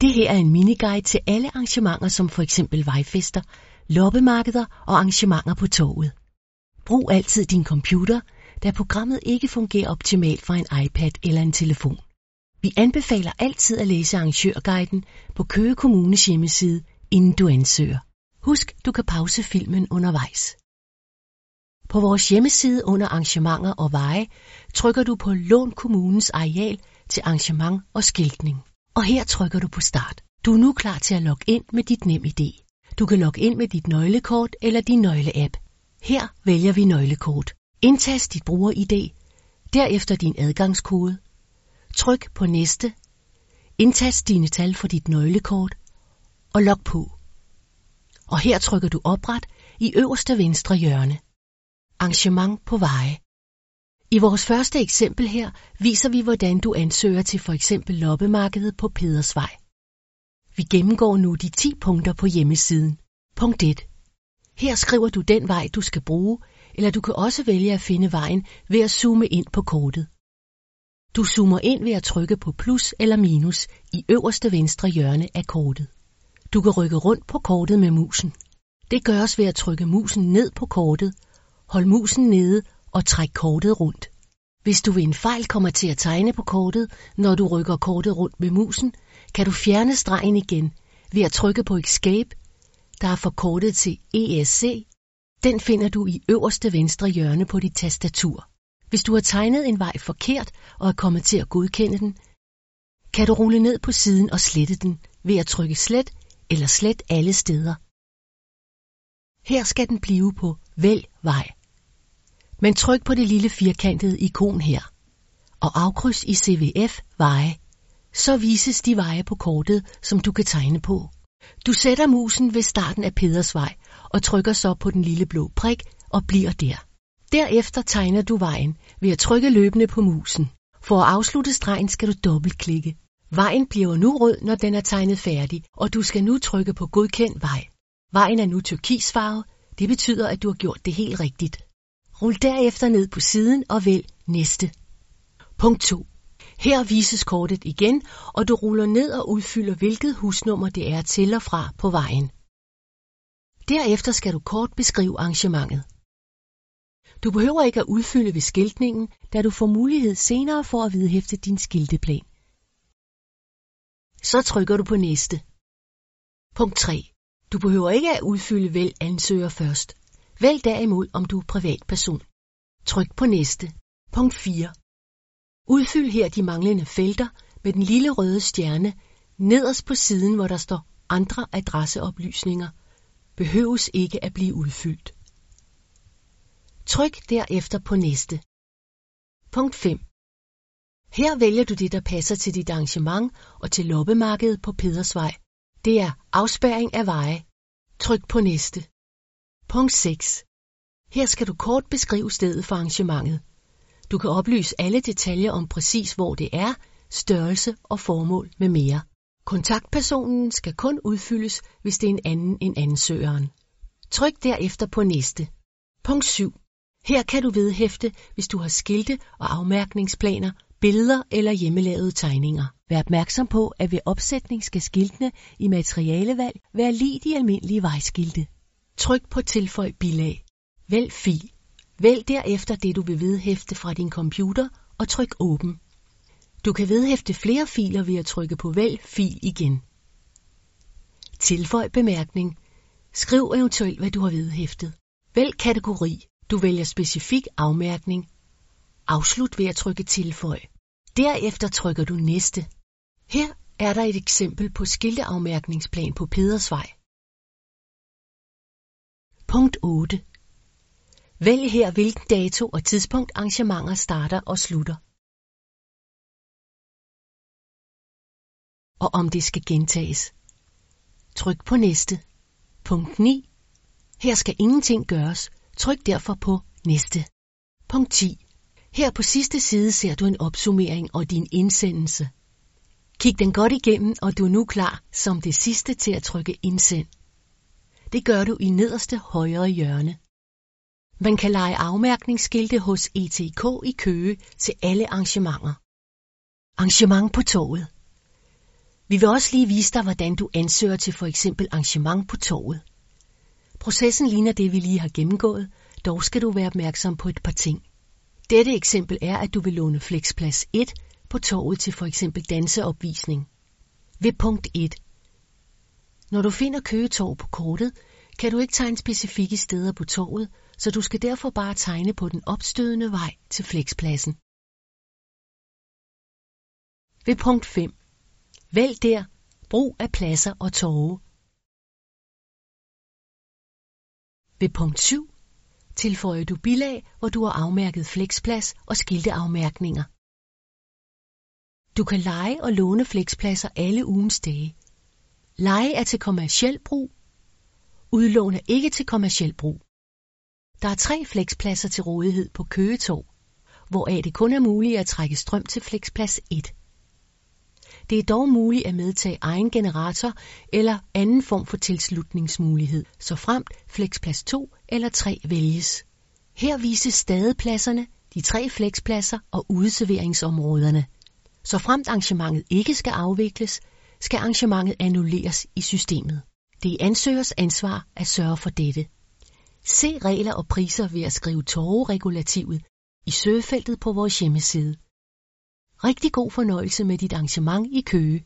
Det her er en miniguide til alle arrangementer som for eksempel vejfester, loppemarkeder og arrangementer på toget. Brug altid din computer, da programmet ikke fungerer optimalt fra en iPad eller en telefon. Vi anbefaler altid at læse arrangørguiden på Køge Kommunes hjemmeside, inden du ansøger. Husk, du kan pause filmen undervejs. På vores hjemmeside under arrangementer og veje trykker du på Lån kommunens areal til arrangement og skiltning. Og her trykker du på start. Du er nu klar til at logge ind med dit NemID. Du kan logge ind med dit nøglekort eller din nøgleapp. Her vælger vi nøglekort. Indtast dit bruger-ID, derefter din adgangskode. Tryk på næste. Indtast dine tal for dit nøglekort og log på. Og her trykker du opret i øverste venstre hjørne. Arrangement på veje. I vores første eksempel her viser vi, hvordan du ansøger til for eksempel loppemarkedet på Pedersvej. Vi gennemgår nu de 10 punkter på hjemmesiden. Punkt 1. Her skriver du den vej, du skal bruge, eller du kan også vælge at finde vejen ved at zoome ind på kortet. Du zoomer ind ved at trykke på plus eller minus i øverste venstre hjørne af kortet. Du kan rykke rundt på kortet med musen. Det gøres ved at trykke musen ned på kortet, hold musen nede og træk kortet rundt. Hvis du ved en fejl kommer til at tegne på kortet, når du rykker kortet rundt med musen, kan du fjerne stregen igen ved at trykke på Escape, der er forkortet til ESC. Den finder du i øverste venstre hjørne på dit tastatur. Hvis du har tegnet en vej forkert og er kommet til at godkende den, kan du rulle ned på siden og slette den ved at trykke slet eller slet alle steder. Her skal den blive på Vælg vej. Men tryk på det lille firkantede ikon her og afkryds i CVF veje. Så vises de veje på kortet, som du kan tegne på. Du sætter musen ved starten af Pedersvej og trykker så på den lille blå prik og bliver der. Derefter tegner du vejen ved at trykke løbende på musen. For at afslutte stregen skal du dobbeltklikke. Vejen bliver nu rød, når den er tegnet færdig, og du skal nu trykke på godkend vej. Vejen er nu turkisfarve. Det betyder, at du har gjort det helt rigtigt. Rul derefter ned på siden og vælg næste. Punkt 2. Her vises kortet igen, og du ruller ned og udfylder, hvilket husnummer det er til og fra på vejen. Derefter skal du kort beskrive arrangementet. Du behøver ikke at udfylde ved skiltningen, da du får mulighed senere for at vedhæfte din skilteplan. Så trykker du på næste. Punkt 3. Du behøver ikke at udfylde vælg ansøger først. Vælg derimod, om du er privatperson. Tryk på næste. Punkt 4. Udfyld her de manglende felter med den lille røde stjerne nederst på siden, hvor der står andre adresseoplysninger. Behøves ikke at blive udfyldt. Tryk derefter på næste. Punkt 5. Her vælger du det, der passer til dit arrangement og til loppemarkedet på Pedersvej. Det er afspærring af veje. Tryk på næste. Punkt 6. Her skal du kort beskrive stedet for arrangementet. Du kan oplyse alle detaljer om præcis hvor det er, størrelse og formål med mere. Kontaktpersonen skal kun udfyldes, hvis det er en anden end ansøgeren. Tryk derefter på næste. Punkt 7. Her kan du vedhæfte, hvis du har skilte og afmærkningsplaner, billeder eller hjemmelavede tegninger. Vær opmærksom på, at ved opsætning skal skiltene i materialevalg være lige de almindelige vejskilte. Tryk på tilføj bilag. Vælg fil. Vælg derefter det, du vil vedhæfte fra din computer og tryk åben. Du kan vedhæfte flere filer ved at trykke på vælg fil igen. Tilføj bemærkning. Skriv eventuelt, hvad du har vedhæftet. Vælg kategori. Du vælger specifik afmærkning. Afslut ved at trykke tilføj. Derefter trykker du næste. Her er der et eksempel på skilteafmærkningsplan på Pedersvej. Punkt 8. Vælg her hvilken dato og tidspunkt arrangementer starter og slutter. Og om det skal gentages. Tryk på næste. Punkt 9. Her skal ingenting gøres. Tryk derfor på næste. Punkt 10. Her på sidste side ser du en opsummering og din indsendelse. Kig den godt igennem, og du er nu klar som det sidste til at trykke indsend. Det gør du i nederste højre hjørne. Man kan lege afmærkningsskilte hos ETK i Køge til alle arrangementer. Arrangement på toget. Vi vil også lige vise dig, hvordan du ansøger til for eksempel arrangement på torvet. Processen ligner det, vi lige har gennemgået, dog skal du være opmærksom på et par ting. Dette eksempel er, at du vil låne Flexplads 1 på torvet til for eksempel danseopvisning. Ved punkt 1. Når du finder Køgetorv på kortet, kan du ikke tegne specifikke steder på torvet, så du skal derfor bare tegne på den opstødende vej til Flexpladsen. Ved punkt 5. Vælg der brug af pladser og torve. Ved punkt 7 tilføjer du bilag, hvor du har afmærket flexplads og skilteafmærkninger. Du kan lege og låne flexpladser alle ugens dage. Leje er til kommersiel brug. Udlån er ikke til kommersiel brug. Der er tre flexpladser til rådighed på Køgetorv, hvoraf det kun er muligt at trække strøm til flexplads 1. Det er dog muligt at medtage egen generator eller anden form for tilslutningsmulighed, så fremt flexplads 2 eller 3 vælges. Her vises stadepladserne, de tre flexpladser og udserveringsområderne. Så fremt arrangementet ikke skal afvikles, skal arrangementet annulleres i systemet. Det er ansøgers ansvar at sørge for dette. Se regler og priser ved at skrive torveregulativet i søgefeltet på vores hjemmeside. Rigtig god fornøjelse med dit arrangement i Køge.